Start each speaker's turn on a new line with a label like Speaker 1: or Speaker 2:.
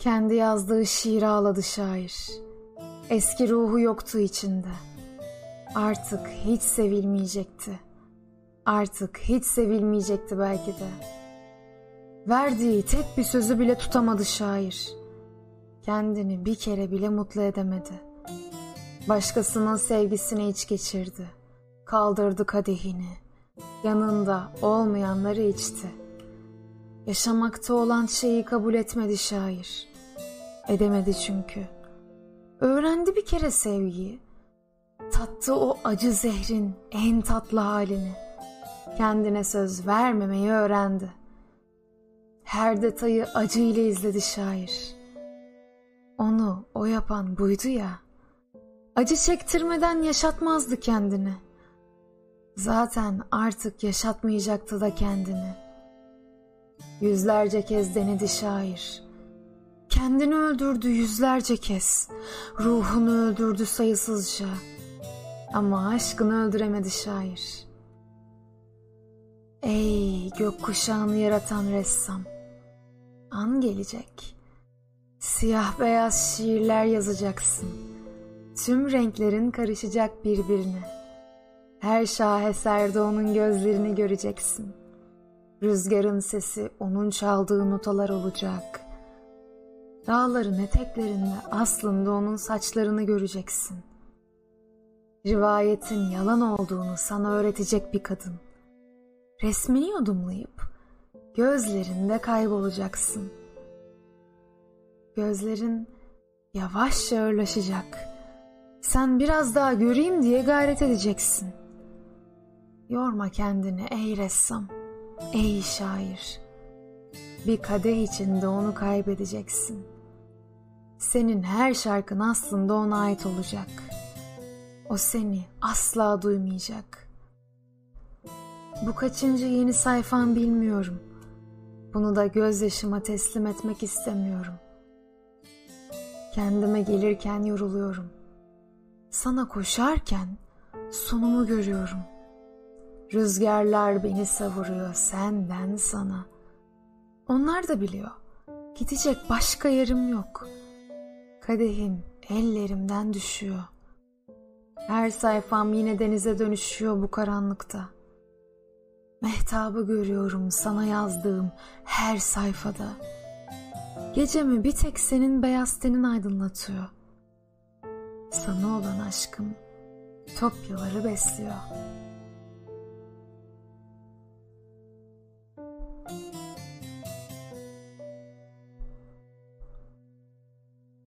Speaker 1: Kendi yazdığı şiiri ağladı şair. Eski ruhu yoktu içinde. Artık hiç sevilmeyecekti. Artık hiç sevilmeyecekti belki de. Verdiği tek bir sözü bile tutamadı şair. Kendini bir kere bile mutlu edemedi. Başkasının sevgisini iç geçirdi. Kaldırdı kadehini. Yanında olmayanları içti. Yaşamakta olan şeyi kabul etmedi şair. Edemedi çünkü. Öğrendi bir kere sevgiyi. Tattı o acı zehrin en tatlı halini. Kendine söz vermemeyi öğrendi. Her detayı acı ile izledi şair. Onu o yapan buydu ya. Acı çektirmeden yaşatmazdı kendini. Zaten artık yaşatmayacaktı da kendini. Yüzlerce kez denedi şair. Kendini öldürdü yüzlerce kez. Ruhunu öldürdü sayısızca. Ama aşkını öldüremedi şair. Ey gökkuşağını yaratan ressam. An gelecek. Siyah beyaz şiirler yazacaksın. Tüm renklerin karışacak birbirine. Her şaheserde onun gözlerini göreceksin. Rüzgarın sesi onun çaldığı notalar olacak. Dağların eteklerinde aslında onun saçlarını göreceksin. Rivayetin yalan olduğunu sana öğretecek bir kadın. Resmini yudumlayıp gözlerinde kaybolacaksın. Gözlerin yavaşça ağırlaşacak. Sen biraz daha göreyim diye gayret edeceksin. Yorma kendini ey ressam, ey şair. Bir kadeh içinde onu kaybedeceksin. Senin her şarkın aslında ona ait olacak. O seni asla duymayacak. Bu kaçıncı yeni sayfan bilmiyorum. Bunu da gözyaşıma teslim etmek istemiyorum. Kendime gelirken yoruluyorum. Sana koşarken sonumu görüyorum.'' Rüzgarlar beni savuruyor senden sana. Onlar da biliyor. Gidecek başka yerim yok. Kadehim ellerimden düşüyor. Her sayfam yine denize dönüşüyor bu karanlıkta. Mehtabı görüyorum sana yazdığım her sayfada. Gecemi bir tek senin beyaz tenin aydınlatıyor. Sana olan aşkım topyaları besliyor.''